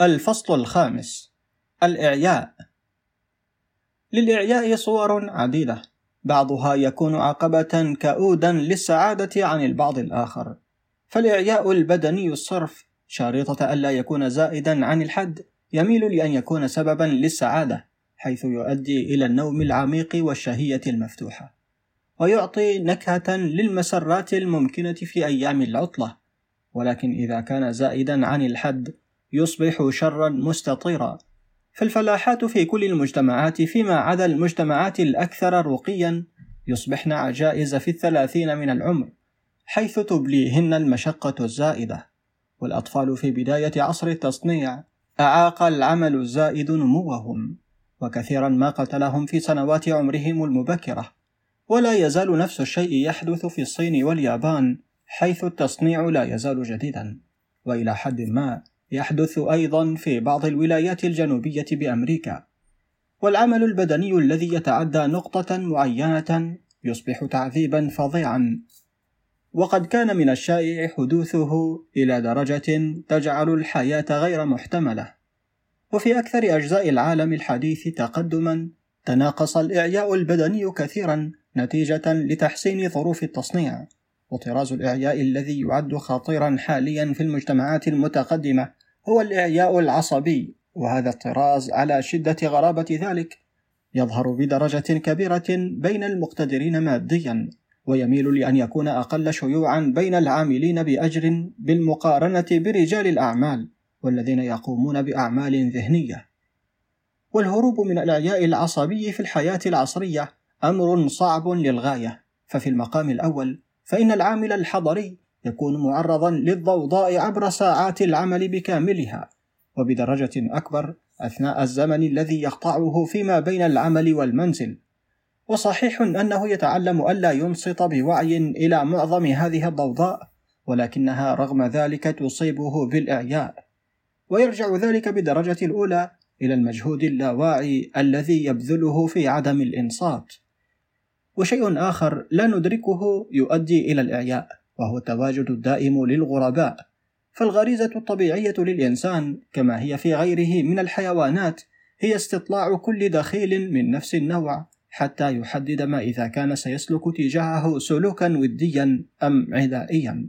الفصل الخامس. الإعياء. للإعياء صور عديدة. بعضها يكون عقبة كؤودا للسعادة عن البعض الآخر. فالإعياء البدني الصرف. شريطة ألا يكون زائدا عن الحد يميل لأن يكون سببا للسعادة حيث يؤدي إلى النوم العميق والشهية المفتوحة. ويعطي نكهة للمسرات الممكنة في أيام العطلة. ولكن إذا كان زائدا عن الحد يصبح شرا مستطيرا. فالفلاحات في كل المجتمعات فيما عدا المجتمعات الأكثر رقيا يصبحن عجائز في الثلاثين من العمر حيث تبليهن المشقة الزائدة. والأطفال في بداية عصر التصنيع أعاق العمل الزائد نموهم وكثيرا ما قتلهم في سنوات عمرهم المبكرة. ولا يزال نفس الشيء يحدث في الصين واليابان حيث التصنيع لا يزال جديدا. وإلى حد ما يحدث أيضا في بعض الولايات الجنوبية بأمريكا. والعمل البدني الذي يتعدى نقطة معينة يصبح تعذيبا فظيعا. وقد كان من الشائع حدوثه إلى درجة تجعل الحياة غير محتملة. وفي أكثر أجزاء العالم الحديث تقدما تناقص الإعياء البدني كثيرا نتيجة لتحسين ظروف التصنيع. وطراز الإعياء الذي يعد خطيرا حاليا في المجتمعات المتقدمة هو الإعياء العصبي وهذا الطراز على شدة غرابة ذلك. يظهر بدرجة كبيرة بين المقتدرين ماديا ويميل لأن يكون أقل شيوعا بين العاملين بأجر بالمقارنة برجال الأعمال والذين يقومون بأعمال ذهنية. والهروب من الإعياء العصبي في الحياة العصرية أمر صعب للغاية. ففي المقام الأول فإن العامل الحضري يكون معرضا للضوضاء عبر ساعات العمل بكاملها وبدرجة أكبر أثناء الزمن الذي يقطعه فيما بين العمل والمنزل. وصحيح أنه يتعلم ألا ينصت بوعي إلى معظم هذه الضوضاء ولكنها رغم ذلك تصيبه بالإعياء. ويرجع ذلك بدرجة الأولى إلى المجهود اللاواعي الذي يبذله في عدم الإنصات. وشيء آخر لا ندركه يؤدي إلى الإعياء. وهو التواجد الدائم للغرباء. فالغريزة الطبيعية للإنسان كما هي في غيره من الحيوانات هي استطلاع كل دخيل من نفس النوع حتى يحدد ما إذا كان سيسلك تجاهه سلوكا وديا أم عدائيا.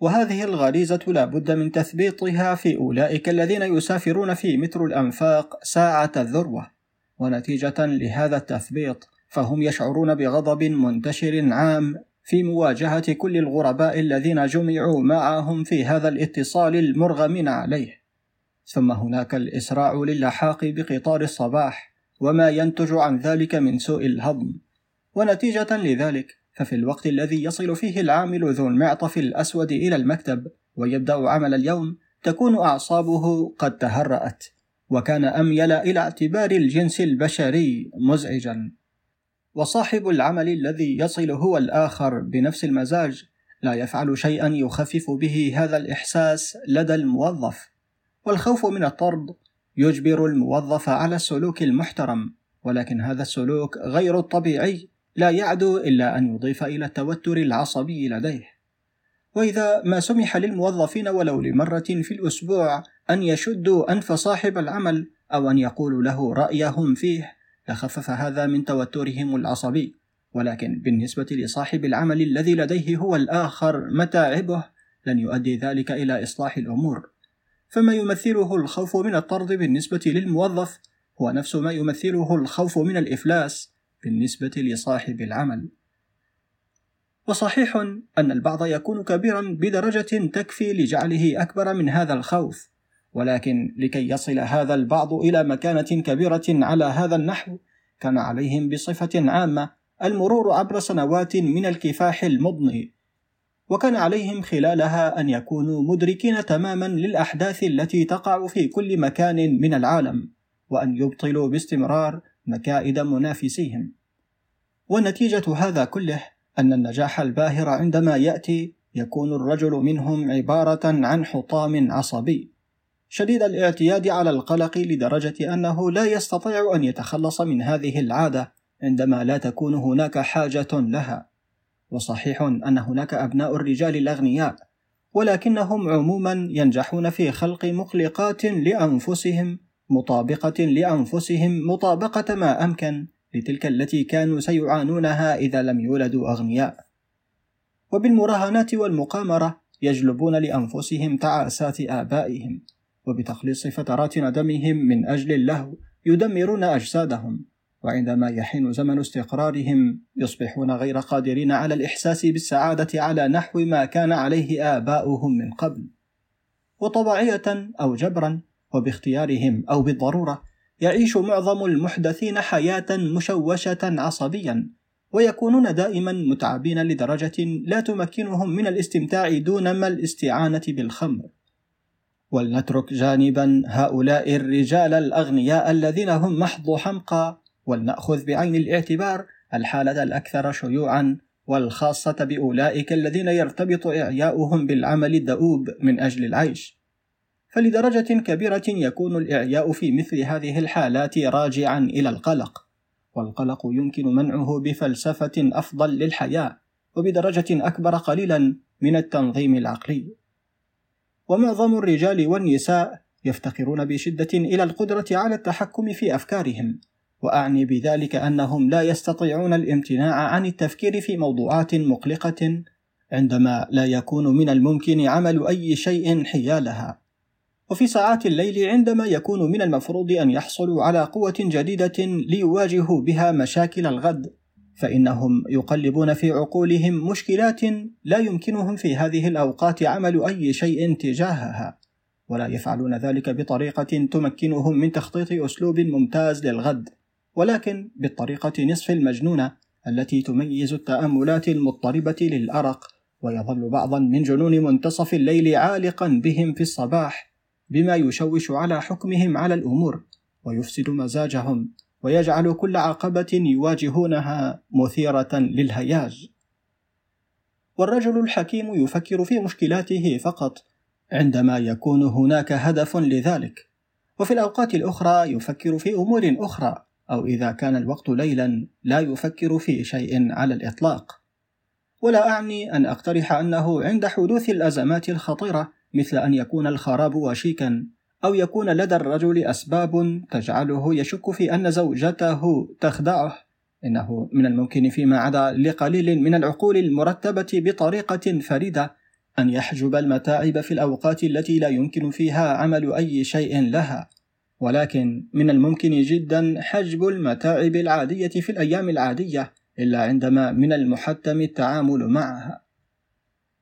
وهذه الغريزة لا بد من تثبيطها في أولئك الذين يسافرون في متر الأنفاق ساعة الذروة. ونتيجة لهذا التثبيط فهم يشعرون بغضب منتشر عام في مواجهة كل الغرباء الذين جمعوا معهم في هذا الاتصال المرغمين عليه. ثم هناك الإسراع للحاق بقطار الصباح وما ينتج عن ذلك من سوء الهضم. ونتيجة لذلك ففي الوقت الذي يصل فيه العامل ذو المعطف الأسود إلى المكتب ويبدأ عمل اليوم تكون أعصابه قد تهرأت وكان أميل إلى اعتبار الجنس البشري مزعجا. وصاحب العمل الذي يصل هو الآخر بنفس المزاج لا يفعل شيئا يخفف به هذا الإحساس لدى الموظف. والخوف من الطرد يجبر الموظف على السلوك المحترم ولكن هذا السلوك غير الطبيعي لا يعدو إلا أن يضيف إلى التوتر العصبي لديه. وإذا ما سمح للموظفين ولو لمرة في الأسبوع أن يشدوا أنف صاحب العمل أو أن يقولوا له رأيهم فيه لخفف هذا من توترهم العصبي. ولكن بالنسبة لصاحب العمل الذي لديه هو الآخر متاعبه لن يؤدي ذلك إلى إصلاح الأمور. فما يمثله الخوف من الطرد بالنسبة للموظف هو نفس ما يمثله الخوف من الإفلاس بالنسبة لصاحب العمل. وصحيح أن البعض يكون كبيرا بدرجة تكفي لجعله أكبر من هذا الخوف. ولكن لكي يصل هذا البعض إلى مكانة كبيرة على هذا النحو كان عليهم بصفة عامة المرور عبر سنوات من الكفاح المضني. وكان عليهم خلالها أن يكونوا مدركين تماما للأحداث التي تقع في كل مكان من العالم وأن يبطلوا باستمرار مكائد منافسيهم. ونتيجة هذا كله أن النجاح الباهر عندما يأتي يكون الرجل منهم عبارة عن حطام عصبي. شديد الاعتياد على القلق لدرجة أنه لا يستطيع أن يتخلص من هذه العادة عندما لا تكون هناك حاجة لها. وصحيح أن هناك أبناء الرجال الأغنياء، ولكنهم عموما ينجحون في خلق مقلقات لأنفسهم مطابقة لأنفسهم مطابقة ما أمكن لتلك التي كانوا سيعانونها إذا لم يولدوا أغنياء وبالمراهنات والمقامرة يجلبون لأنفسهم تعاسات آبائهم وبتخليص فترات ندمهم من أجل اللهو يدمرون أجسادهم وعندما يحين زمن استقرارهم يصبحون غير قادرين على الإحساس بالسعادة على نحو ما كان عليه آباؤهم من قبل. وطبيعية أو جبرا وباختيارهم أو بالضرورة يعيش معظم المحدثين حياة مشوشة عصبيا ويكونون دائما متعبين لدرجة لا تمكنهم من الاستمتاع دون ما الاستعانة بالخمر. ولنترك جانبا هؤلاء الرجال الأغنياء الذين هم محض حمقى ولنأخذ بعين الاعتبار الحالة الأكثر شيوعًا والخاصة بأولئك الذين يرتبط إعياؤهم بالعمل الدؤوب من أجل العيش. فلدرجة كبيرة يكون الإعياء في مثل هذه الحالات راجعًا إلى القلق، والقلق يمكن منعه بفلسفة أفضل للحياة، وبدرجة أكبر قليلًا من التنظيم العقلي. ومعظم الرجال والنساء يفتقرون بشدة إلى القدرة على التحكم في أفكارهم، وأعني بذلك أنهم لا يستطيعون الامتناع عن التفكير في موضوعات مقلقة عندما لا يكون من الممكن عمل أي شيء حيالها. وفي ساعات الليل عندما يكون من المفروض أن يحصلوا على قوة جديدة ليواجهوا بها مشاكل الغد فإنهم يقلبون في عقولهم مشكلات لا يمكنهم في هذه الأوقات عمل أي شيء تجاهها ولا يفعلون ذلك بطريقة تمكنهم من تخطيط أسلوب ممتاز للغد ولكن بالطريقة نصف المجنونة التي تميز التأملات المضطربة للأرق ويظل بعضا من جنون منتصف الليل عالقا بهم في الصباح بما يشوش على حكمهم على الأمور ويفسد مزاجهم. ويجعل كل عقبة يواجهونها مثيرة للهياج. والرجل الحكيم يفكر في مشكلاته فقط عندما يكون هناك هدف لذلك. وفي الأوقات الأخرى يفكر في أمور أخرى أو إذا كان الوقت ليلا لا يفكر في شيء على الإطلاق. ولا أعني أن أقترح أنه عند حدوث الأزمات الخطيرة مثل أن يكون الخراب وشيكا. أو يكون لدى الرجل أسباب تجعله يشك في أن زوجته تخدعه. إنه من الممكن فيما عدا لقليل من العقول المرتبة بطريقة فريدة أن يحجب المتاعب في الأوقات التي لا يمكن فيها عمل أي شيء لها. ولكن من الممكن جدا حجب المتاعب العادية في الأيام العادية إلا عندما من المحتم التعامل معها.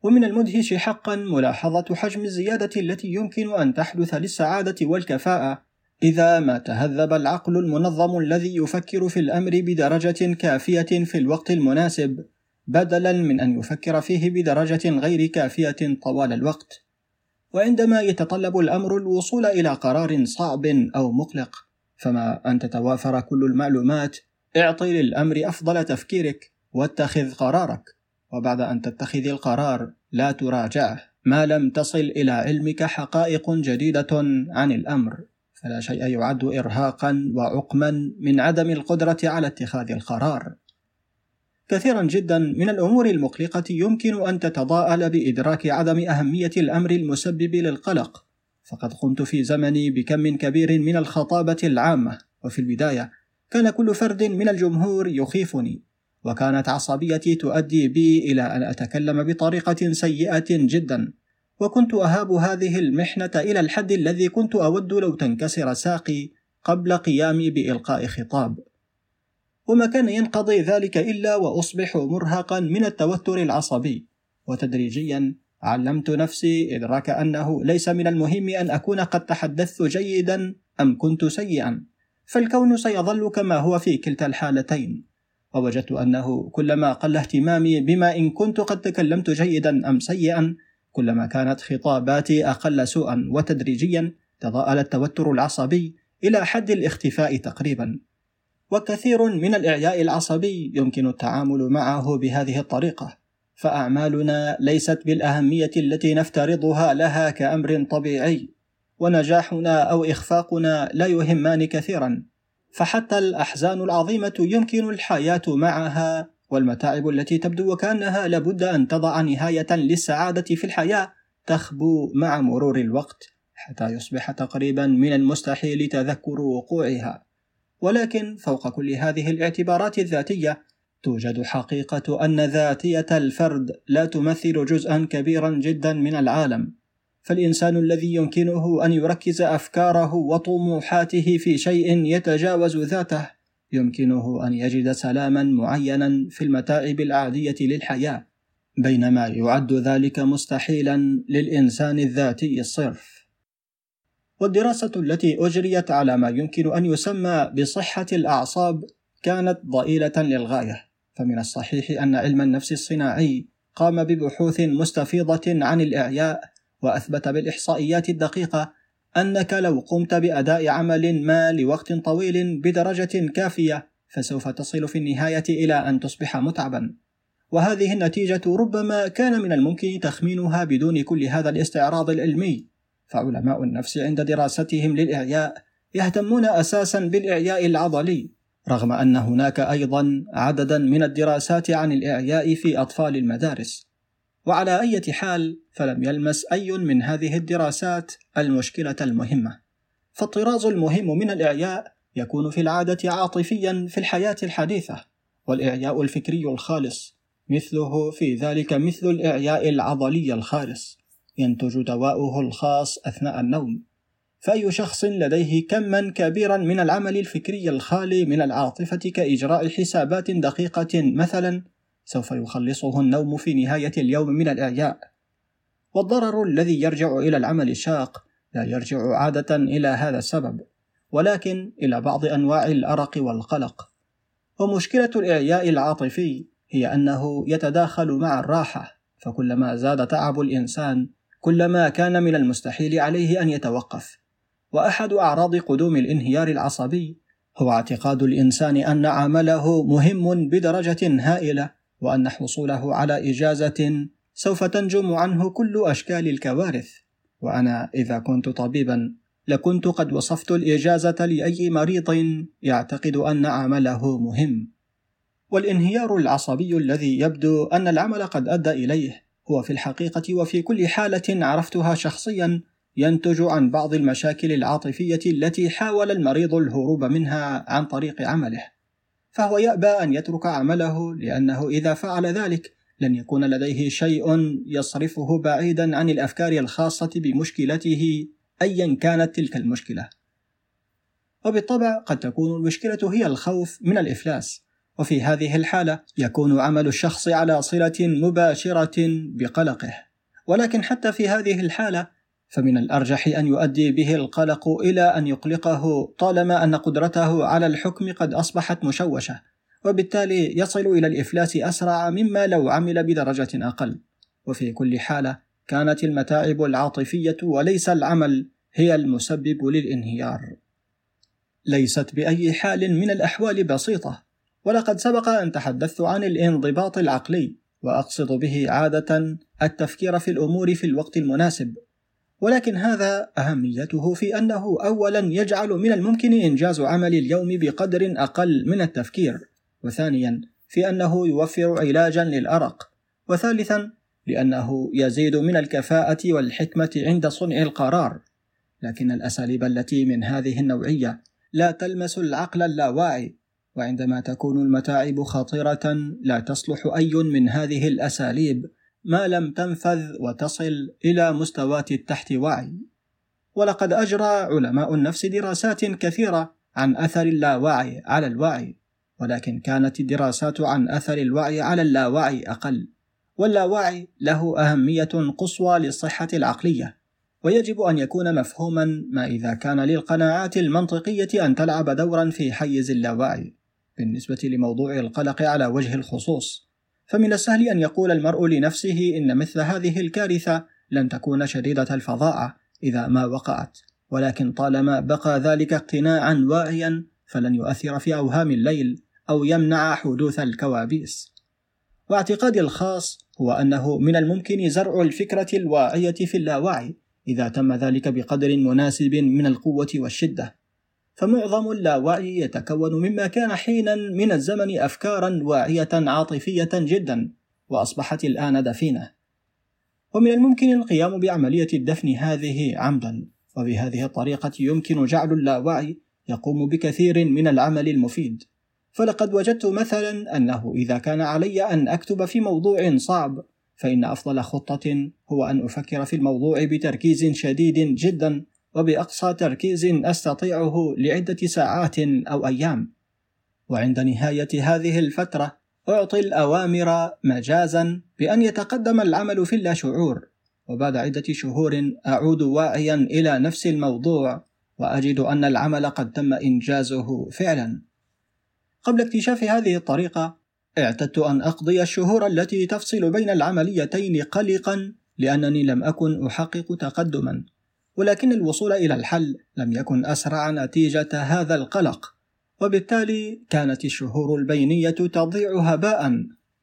ومن المدهش حقا ملاحظة حجم الزيادة التي يمكن أن تحدث للسعادة والكفاءة. إذا ما تهذب العقل المنظم الذي يفكر في الأمر بدرجة كافية في الوقت المناسب بدلا من أن يفكر فيه بدرجة غير كافية طوال الوقت. وعندما يتطلب الأمر الوصول إلى قرار صعب أو مقلق فما أن تتوافر كل المعلومات اعطي للأمر أفضل تفكيرك واتخذ قرارك. وبعد أن تتخذ القرار لا تراجعه ما لم تصل إلى علمك حقائق جديدة عن الأمر فلا شيء يعد ارهاقا وعقما من عدم القدرة على اتخاذ القرار. كثيرا جدا من الأمور المقلقة يمكن أن تتضاءل بإدراك عدم أهمية الأمر المسبب للقلق. فقد قمت في زمني بكم كبير من الخطابة العامة وفي البداية كان كل فرد من الجمهور يخيفني. وكانت عصبيتي تؤدي بي إلى أن أتكلم بطريقة سيئة جدا. وكنت أهاب هذه المحنة إلى الحد الذي كنت أود لو تنكسر ساقي قبل قيامي بإلقاء خطاب. وما كان ينقضي ذلك إلا وأصبح مرهقا من التوتر العصبي. وتدريجيا علمت نفسي إدراك أنه ليس من المهم أن أكون قد تحدثت جيدا أم كنت سيئا. فالكون سيظل كما هو في كلتا الحالتين. ووجدت أنه كلما قل اهتمامي بما إن كنت قد تكلمت جيدا أم سيئا كلما كانت خطاباتي أقل سوءا وتدريجيا تضاءل التوتر العصبي إلى حد الاختفاء تقريبا. وكثير من الإعياء العصبي يمكن التعامل معه بهذه الطريقة فأعمالنا ليست بالأهمية التي نفترضها لها كأمر طبيعي ونجاحنا أو إخفاقنا لا يهمان كثيرا. فحتى الأحزان العظيمة يمكن الحياة معها والمتاعب التي تبدو وكأنها لابد أن تضع نهاية للسعادة في الحياة تخبو مع مرور الوقت حتى يصبح تقريبا من المستحيل تذكر وقوعها. ولكن فوق كل هذه الاعتبارات الذاتية توجد حقيقة أن ذاتية الفرد لا تمثل جزءا كبيرا جدا من العالم. فالإنسان الذي يمكنه أن يركز أفكاره وطموحاته في شيء يتجاوز ذاته يمكنه أن يجد سلاما معينا في المتاعب العادية للحياة بينما يعد ذلك مستحيلا للإنسان الذاتي الصرف. والدراسة التي أجريت على ما يمكن أن يسمى بصحة الأعصاب كانت ضئيلة للغاية فمن الصحيح أن علم النفس الصناعي قام ببحوث مستفيضة عن الإعياء وأثبت بالإحصائيات الدقيقة أنك لو قمت بأداء عمل ما لوقت طويل بدرجة كافية فسوف تصل في النهاية إلى أن تصبح متعبا. وهذه النتيجة ربما كان من الممكن تخمينها بدون كل هذا الاستعراض العلمي. فعلماء النفس عند دراستهم للإعياء يهتمون أساسا بالإعياء العضلي رغم أن هناك أيضا عددا من الدراسات عن الإعياء في أطفال المدارس. وعلى أي حال فلم يلمس أي من هذه الدراسات المشكلة المهمة. فالطراز المهم من الإعياء يكون في العادة عاطفيا في الحياة الحديثة والإعياء الفكري الخالص مثله في ذلك مثل الإعياء العضلي الخالص ينتج دواؤه الخاص أثناء النوم. فأي شخص لديه كما كبيرا من العمل الفكري الخالي من العاطفة كإجراء حسابات دقيقة مثلا سوف يخلصه النوم في نهاية اليوم من الإعياء. والضرر الذي يرجع إلى العمل الشاق لا يرجع عادة إلى هذا السبب ولكن إلى بعض أنواع الأرق والقلق. ومشكلة الإعياء العاطفي هي أنه يتداخل مع الراحة فكلما زاد تعب الإنسان كلما كان من المستحيل عليه أن يتوقف. وأحد أعراض قدوم الانهيار العصبي هو اعتقاد الإنسان أن عمله مهم بدرجة هائلة وأن حصوله على إجازة سوف تنجم عنه كل أشكال الكوارث. وأنا إذا كنت طبيبا لكنت قد وصفت الإجازة لأي مريض يعتقد أن عمله مهم. والانهيار العصبي الذي يبدو أن العمل قد أدى إليه هو في الحقيقة وفي كل حالة عرفتها شخصيا ينتج عن بعض المشاكل العاطفية التي حاول المريض الهروب منها عن طريق عمله، فهو يأبى أن يترك عمله لأنه إذا فعل ذلك لن يكون لديه شيء يصرفه بعيدا عن الأفكار الخاصة بمشكلته أيا كانت تلك المشكلة. وبالطبع قد تكون المشكلة هي الخوف من الإفلاس، وفي هذه الحالة يكون عمل الشخص على صلة مباشرة بقلقه، ولكن حتى في هذه الحالة فمن الأرجح أن يؤدي به القلق إلى أن يقلقه طالما أن قدرته على الحكم قد أصبحت مشوشة. وبالتالي يصل إلى الإفلاس أسرع مما لو عمل بدرجة أقل. وفي كل حالة كانت المتاعب العاطفية وليس العمل هي المسبب للانهيار. ليست بأي حال من الأحوال بسيطة ولقد سبق أن تحدثت عن الانضباط العقلي وأقصد به عادة التفكير في الأمور في الوقت المناسب. ولكن هذا أهميته في أنه أولا يجعل من الممكن إنجاز عمل اليوم بقدر أقل من التفكير. وثانيا في أنه يوفر علاجا للأرق وثالثا لأنه يزيد من الكفاءة والحكمة عند صنع القرار. لكن الأساليب التي من هذه النوعية لا تلمس العقل اللاواعي وعندما تكون المتاعب خطيرة لا تصلح أي من هذه الأساليب ما لم تنفذ وتصل إلى مستوات التحت وعي. ولقد أجرى علماء النفس دراسات كثيرة عن أثر اللاوعي على الوعي. ولكن كانت الدراسات عن أثر الوعي على اللاوعي أقل. واللاوعي له أهمية قصوى للصحة العقلية ويجب أن يكون مفهوما ما إذا كان للقناعات المنطقية أن تلعب دورا في حيز اللاوعي. بالنسبة لموضوع القلق على وجه الخصوص فمن السهل أن يقول المرء لنفسه إن مثل هذه الكارثة لن تكون شديدة الفظاعة إذا ما وقعت، ولكن طالما بقى ذلك اقتناعا واعيا فلن يؤثر في أوهام الليل. أو يمنع حدوث الكوابيس. واعتقادي الخاص هو أنه من الممكن زرع الفكرة الواعية في اللاوعي إذا تم ذلك بقدر مناسب من القوة والشدة، فمعظم اللاوعي يتكون مما كان حينا من الزمن افكارا واعية عاطفية جدا وأصبحت الآن دفينة. ومن الممكن القيام بعملية الدفن هذه عمدا وبهذه الطريقة يمكن جعل اللاوعي يقوم بكثير من العمل المفيد. فلقد وجدت مثلا أنه إذا كان علي أن أكتب في موضوع صعب فإن أفضل خطة هو أن أفكر في الموضوع بتركيز شديد جدا وبأقصى تركيز أستطيعه لعدة ساعات أو أيام. وعند نهاية هذه الفترة أعطي الأوامر مجازا بأن يتقدم العمل في اللاشعور وبعد عدة شهور أعود واعيا إلى نفس الموضوع وأجد أن العمل قد تم إنجازه فعلا. قبل اكتشاف هذه الطريقة اعتدت أن أقضي الشهور التي تفصل بين العمليتين قلقا لأنني لم أكن أحقق تقدما ولكن الوصول إلى الحل لم يكن أسرع نتيجة هذا القلق. وبالتالي كانت الشهور البينية تضيع هباء.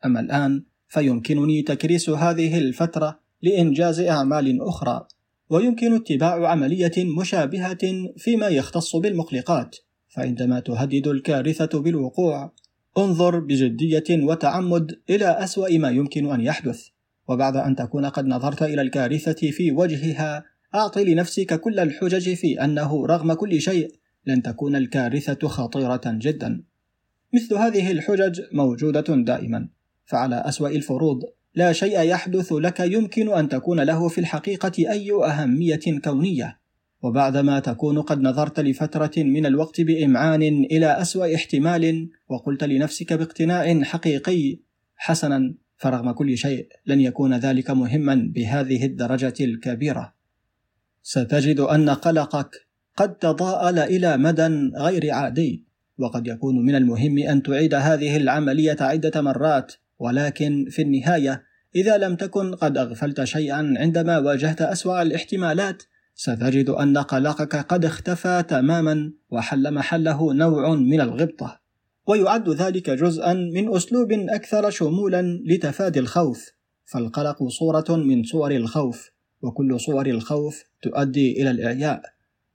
أما الآن فيمكنني تكريس هذه الفترة لإنجاز أعمال أخرى ويمكن اتباع عملية مشابهة فيما يختص بالمقلقات. فعندما تهدد الكارثة بالوقوع انظر بجدية وتعمد إلى أسوأ ما يمكن أن يحدث. وبعد أن تكون قد نظرت إلى الكارثة في وجهها أعطي لنفسك كل الحجج في أنه رغم كل شيء لن تكون الكارثة خطيرة جدا. مثل هذه الحجج موجودة دائما. فعلى أسوأ الفروض لا شيء يحدث لك يمكن أن تكون له في الحقيقة أي أهمية كونية. وبعدما تكون قد نظرت لفترة من الوقت بإمعان إلى أسوأ احتمال وقلت لنفسك باقتناع حقيقي حسنا فرغم كل شيء لن يكون ذلك مهما بهذه الدرجة الكبيرة. ستجد أن قلقك قد تضاءل إلى مدى غير عادي وقد يكون من المهم أن تعيد هذه العملية عدة مرات ولكن في النهاية إذا لم تكن قد أغفلت شيئا عندما واجهت أسوأ الاحتمالات ستجد أن قلقك قد اختفى تماما وحل محله نوع من الغبطة. ويعد ذلك جزءا من أسلوب أكثر شمولا لتفادي الخوف. فالقلق صورة من صور الخوف وكل صور الخوف تؤدي إلى الإعياء.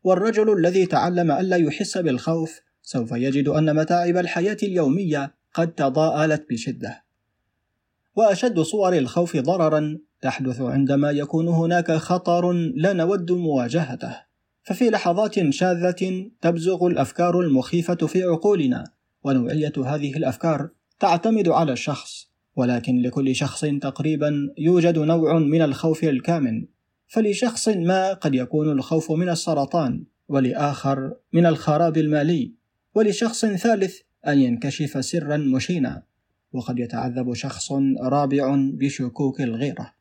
والرجل الذي تعلم ألا يحس بالخوف سوف يجد أن متاعب الحياة اليومية قد تضاءلت بشدة. وأشد صور الخوف ضررا تحدث عندما يكون هناك خطر لا نود مواجهته. ففي لحظات شاذة تبزغ الأفكار المخيفة في عقولنا ونوعية هذه الأفكار تعتمد على الشخص ولكن لكل شخص تقريبا يوجد نوع من الخوف الكامن. فلشخص ما قد يكون الخوف من السرطان ولآخر من الخراب المالي ولشخص ثالث أن ينكشف سرا مشينا. وقد يتعذب شخص رابع بشكوك الغيرة.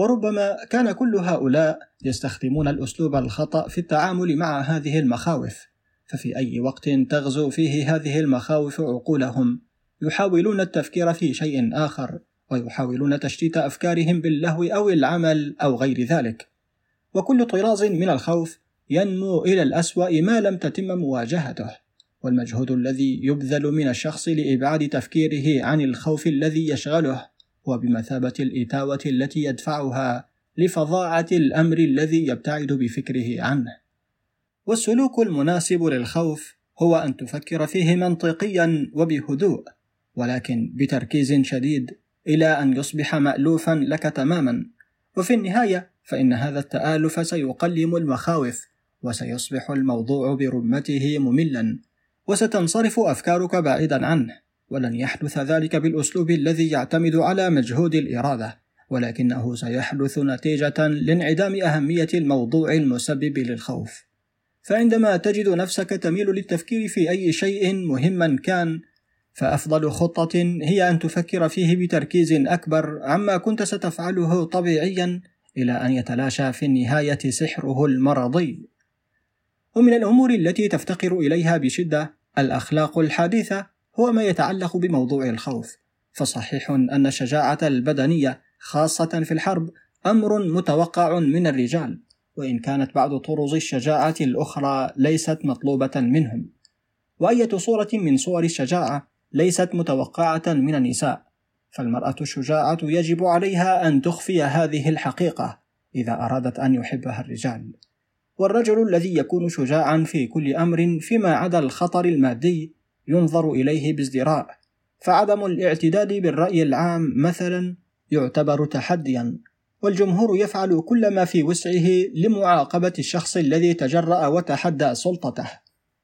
وربما كان كل هؤلاء يستخدمون الأسلوب الخطأ في التعامل مع هذه المخاوف ففي أي وقت تغزو فيه هذه المخاوف عقولهم يحاولون التفكير في شيء آخر ويحاولون تشتيت أفكارهم باللهو أو العمل أو غير ذلك. وكل طراز من الخوف ينمو إلى الأسوأ ما لم تتم مواجهته. والمجهود الذي يبذل من الشخص لإبعاد تفكيره عن الخوف الذي يشغله هو بمثابة الإتاوة التي يدفعها لفظاعة الأمر الذي يبتعد بفكره عنه. والسلوك المناسب للخوف هو أن تفكر فيه منطقيا وبهدوء، ولكن بتركيز شديد إلى أن يصبح مألوفا لك تماما، وفي النهاية فإن هذا التآلف سيقلم المخاوف، وسيصبح الموضوع برمته مملا، وستنصرف أفكارك بعيدا عنه. ولن يحدث ذلك بالأسلوب الذي يعتمد على مجهود الإرادة ولكنه سيحدث نتيجة لانعدام أهمية الموضوع المسبب للخوف. فعندما تجد نفسك تميل للتفكير في أي شيء مهما كان فأفضل خطة هي أن تفكر فيه بتركيز أكبر عما كنت ستفعله طبيعيا إلى أن يتلاشى في النهاية سحره المرضي. ومن الأمور التي تفتقر إليها بشدة الأخلاق الحديثة هو ما يتعلق بموضوع الخوف. فصحيح أن الشجاعة البدنية خاصة في الحرب أمر متوقع من الرجال وإن كانت بعض طرز الشجاعة الأخرى ليست مطلوبة منهم. وأية صورة من صور الشجاعة ليست متوقعة من النساء فالمرأة الشجاعة يجب عليها أن تخفي هذه الحقيقة إذا أرادت أن يحبها الرجال. والرجل الذي يكون شجاعا في كل أمر فيما عدا الخطر المادي ينظر إليه بازدراء. فعدم الاعتداد بالرأي العام مثلا يعتبر تحديا والجمهور يفعل كل ما في وسعه لمعاقبة الشخص الذي تجرأ وتحدى سلطته.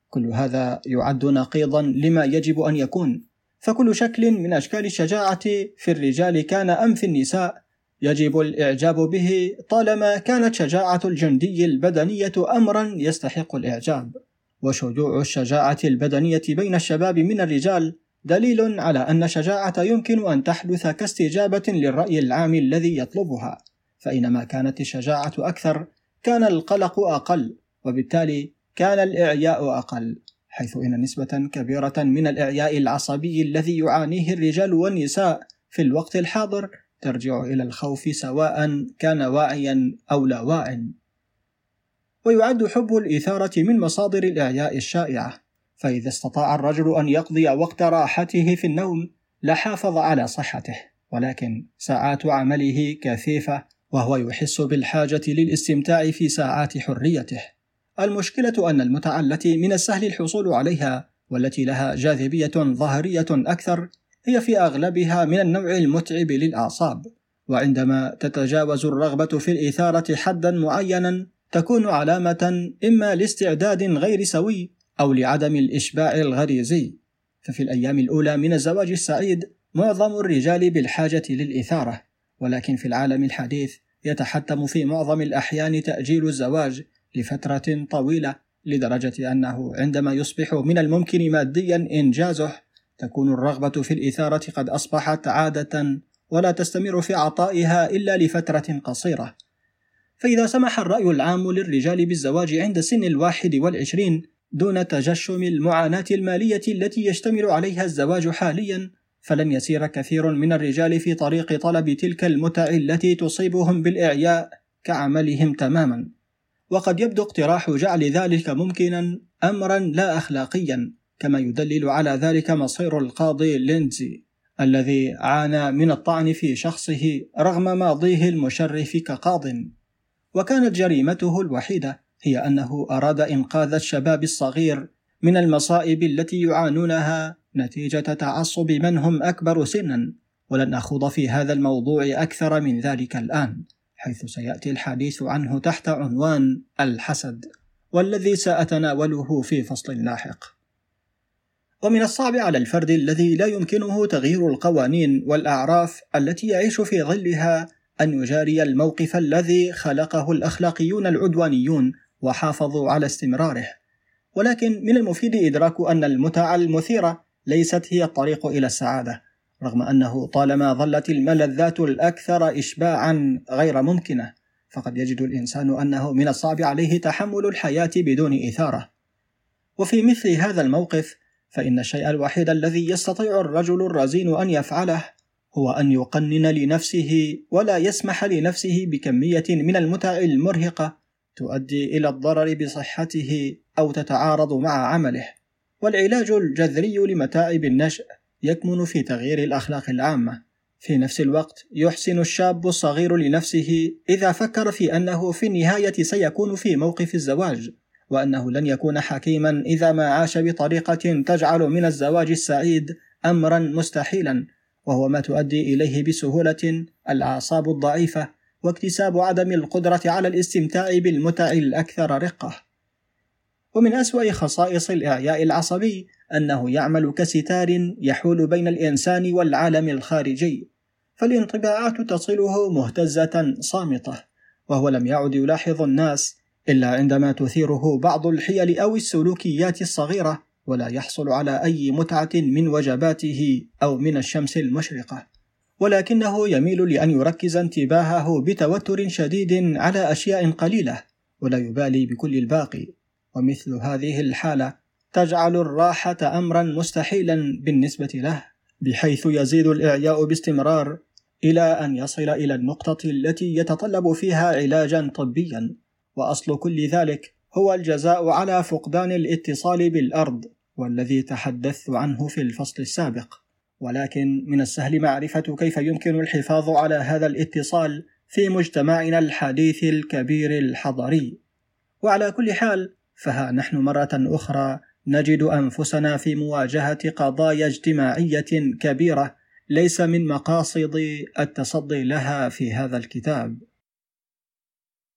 كل هذا يعد نقيضا لما يجب أن يكون. فكل شكل من أشكال الشجاعة في الرجال كان أم في النساء. يجب الإعجاب به طالما كانت شجاعة الجندي البدنية أمرا يستحق الإعجاب. وشجوع الشجاعة البدنية بين الشباب من الرجال دليل على أن الشجاعة يمكن أن تحدث كاستجابة للرأي العام الذي يطلبها فإنما كانت الشجاعة أكثر كان القلق أقل وبالتالي كان الإعياء أقل حيث إن نسبة كبيرة من الإعياء العصبي الذي يعانيه الرجال والنساء في الوقت الحاضر ترجع إلى الخوف سواء كان واعيا أو لا واع ويعد حب الإثارة من مصادر الإعياء الشائعة. فإذا استطاع الرجل أن يقضي وقت راحته في النوم لحافظ على صحته. ولكن ساعات عمله كثيفة وهو يحس بالحاجة للاستمتاع في ساعات حريته. المشكلة أن المتعة التي من السهل الحصول عليها والتي لها جاذبية ظاهرية أكثر هي في أغلبها من النوع المتعب للأعصاب. وعندما تتجاوز الرغبة في الإثارة حدا معينا تكون علامة إما لاستعداد غير سوي أو لعدم الإشباع الغريزي. ففي الأيام الأولى من الزواج السعيد معظم الرجال بالحاجة للإثارة ولكن في العالم الحديث يتحتم في معظم الأحيان تأجيل الزواج لفترة طويلة لدرجة أنه عندما يصبح من الممكن ماديا إنجازه تكون الرغبة في الإثارة قد أصبحت عادة ولا تستمر في عطائها إلا لفترة قصيرة. فإذا سمح الرأي العام للرجال بالزواج عند سن الواحد والعشرين دون تجشم المعاناة المالية التي يشتمل عليها الزواج حاليا فلن يسير كثير من الرجال في طريق طلب تلك المتع التي تصيبهم بالإعياء كعملهم تماما. وقد يبدو اقتراح جعل ذلك ممكنا أمرا لا أخلاقيا كما يدلل على ذلك مصير القاضي ليندزي الذي عانى من الطعن في شخصه رغم ماضيه المشرف كقاض. وكانت جريمته الوحيدة هي أنه أراد إنقاذ الشباب الصغير من المصائب التي يعانونها نتيجة تعصب من هم أكبر سنا ولن أخوض في هذا الموضوع أكثر من ذلك الآن حيث سيأتي الحديث عنه تحت عنوان الحسد والذي سأتناوله في فصل لاحق. ومن الصعب على الفرد الذي لا يمكنه تغيير القوانين والأعراف التي يعيش في ظلها أن يجاري الموقف الذي خلقه الأخلاقيون العدوانيون وحافظوا على استمراره. ولكن من المفيد إدراك أن المتع المثيره ليست هي الطريق إلى السعادة رغم أنه طالما ظلت الملذات الأكثر اشباعا غير ممكنة فقد يجد الإنسان أنه من الصعب عليه تحمل الحياة بدون إثارة. وفي مثل هذا الموقف فإن الشيء الوحيد الذي يستطيع الرجل الرزين أن يفعله هو أن يقنن لنفسه ولا يسمح لنفسه بكمية من المتع المرهقة تؤدي إلى الضرر بصحته أو تتعارض مع عمله. والعلاج الجذري لمتاعب النشء يكمن في تغيير الأخلاق العامة. في نفس الوقت يحسن الشاب الصغير لنفسه إذا فكر في أنه في النهاية سيكون في موقف الزواج وأنه لن يكون حكيما إذا ما عاش بطريقة تجعل من الزواج السعيد امرا مستحيلا. وهو ما تؤدي إليه بسهولة الأعصاب الضعيفة واكتساب عدم القدرة على الاستمتاع بالمتع الأكثر رقة. ومن أسوأ خصائص الإعياء العصبي أنه يعمل كستار يحول بين الإنسان والعالم الخارجي فالانطباعات تصله مهتزة صامتة وهو لم يعد يلاحظ الناس إلا عندما تثيره بعض الحيل أو السلوكيات الصغيرة ولا يحصل على أي متعة من وجباته أو من الشمس المشرقة. ولكنه يميل لأن يركز انتباهه بتوتر شديد على أشياء قليلة ولا يبالي بكل الباقي. ومثل هذه الحالة تجعل الراحة امرا مستحيلا بالنسبة له بحيث يزيد الإعياء باستمرار إلى أن يصل إلى النقطة التي يتطلب فيها علاجا طبيا. وأصل كل ذلك هو الجزاء على فقدان الاتصال بالأرض. والذي تحدثت عنه في الفصل السابق. ولكن من السهل معرفة كيف يمكن الحفاظ على هذا الاتصال في مجتمعنا الحديث الكبير الحضري. وعلى كل حال فها نحن مرة أخرى نجد أنفسنا في مواجهة قضايا اجتماعية كبيرة ليس من مقاصد التصدي لها في هذا الكتاب.